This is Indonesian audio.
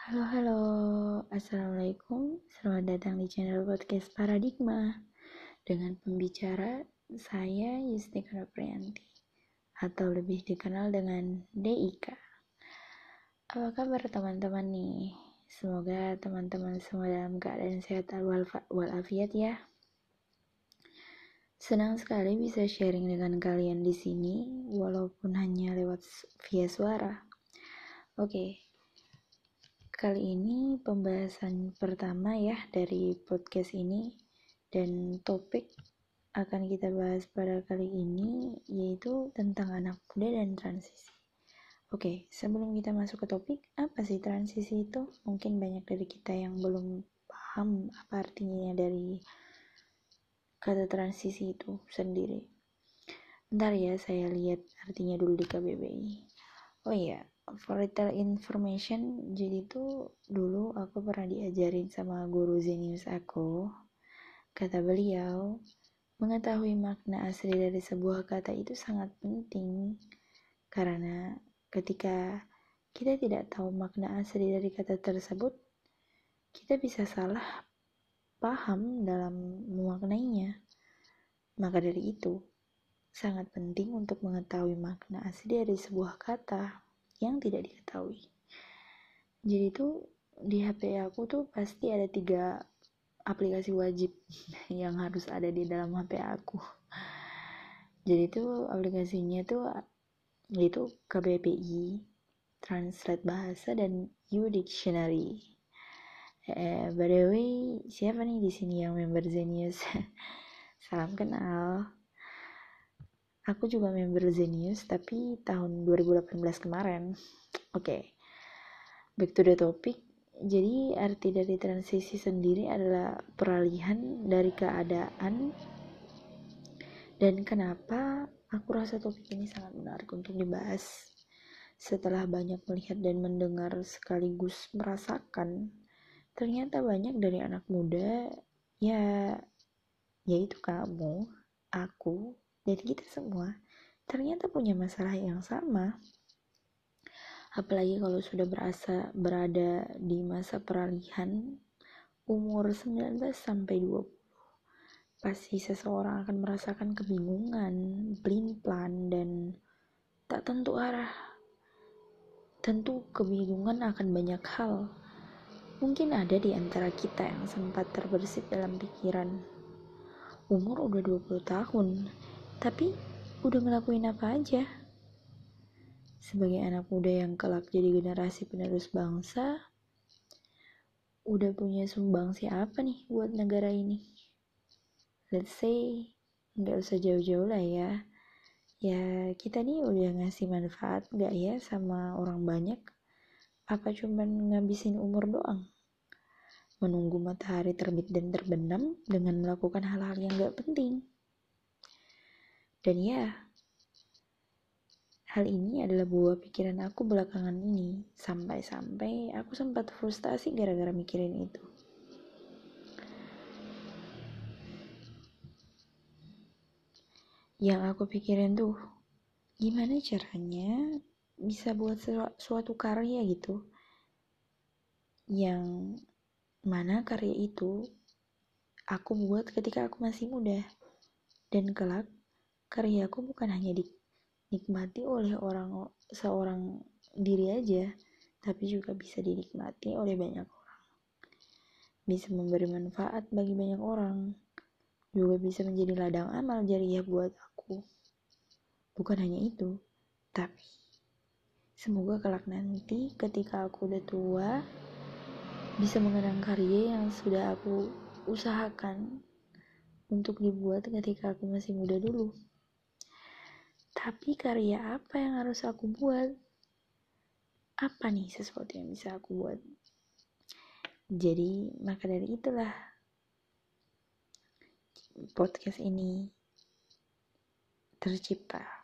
Halo, halo. Assalamualaikum. Selamat datang di channel podcast Paradigma. Dengan pembicara saya Yustika Priyanti atau lebih dikenal dengan DIK. Apa kabar teman-teman nih? Semoga teman-teman semua dalam keadaan sehat walafiat ya. Senang sekali bisa sharing dengan kalian di sini, walaupun hanya lewat via suara. Oke, okay Kali ini pembahasan pertama ya dari podcast ini dan topik akan kita bahas pada kali ini yaitu tentang anak muda dan transisi. Oke, sebelum kita masuk ke topik, apa sih transisi itu? Mungkin banyak dari kita yang belum paham apa artinya dari kata transisi itu sendiri. Bentar ya, saya lihat artinya dulu di KBBI. Oh iya, for little information jadi tuh dulu aku pernah diajarin sama guru Zenius aku. Kata beliau mengetahui makna asli dari sebuah kata itu sangat penting. Karena ketika kita tidak tahu makna asli dari kata tersebut kita bisa salah paham dalam memaknainya. Maka dari itu sangat penting untuk mengetahui makna asli dari sebuah kata yang tidak diketahui. Jadi itu di HP aku tuh pasti ada tiga aplikasi wajib yang harus ada di dalam HP aku. Jadi itu aplikasinya tuh itu KBPI, Translate Bahasa dan U Dictionary. Eh, by the way, siapa nih di sini yang member Zenius? Salam kenal. Aku juga member Zenius, tapi tahun 2018 kemarin. Oke, okay. back to the topic. Jadi arti dari transisi sendiri adalah peralihan dari keadaan dan kenapa aku rasa topik ini sangat menarik untuk dibahas. Setelah banyak melihat dan mendengar sekaligus merasakan, ternyata banyak dari anak muda ya yaitu kamu, aku, dan kita semua ternyata punya masalah yang sama apalagi kalau sudah berasa berada di masa peralihan umur 19 sampai 20 pasti seseorang akan merasakan kebingungan, blind-plan dan tak tentu arah. Tentu kebingungan akan banyak hal. Mungkin ada di antara kita yang sempat terbersit dalam pikiran. Umur udah 20 tahun, tapi udah ngelakuin apa aja? Sebagai anak muda yang kelak jadi generasi penerus bangsa, udah punya sumbangsi apa nih buat negara ini? Let's say, nggak usah jauh-jauh lah ya. Ya, kita nih udah ngasih manfaat nggak ya sama orang banyak? Apa cuman ngabisin umur doang? Menunggu matahari terbit dan terbenam dengan melakukan hal-hal yang gak penting. Dan ya, hal ini adalah buah pikiran aku belakangan ini, sampai-sampai aku sempat frustasi gara-gara mikirin itu. Yang aku pikirin tuh, gimana caranya bisa buat suatu karya gitu, yang mana karya itu aku buat ketika aku masih muda, dan kelak karyaku bukan hanya dinikmati oleh orang seorang diri aja, tapi juga bisa dinikmati oleh banyak orang. Bisa memberi manfaat bagi banyak orang. Juga bisa menjadi ladang amal jariah buat aku. Bukan hanya itu, tapi semoga kelak nanti ketika aku udah tua bisa mengenang karya yang sudah aku usahakan untuk dibuat ketika aku masih muda dulu. Tapi karya apa yang harus aku buat? Apa nih sesuatu yang bisa aku buat? Jadi, maka dari itulah podcast ini tercipta.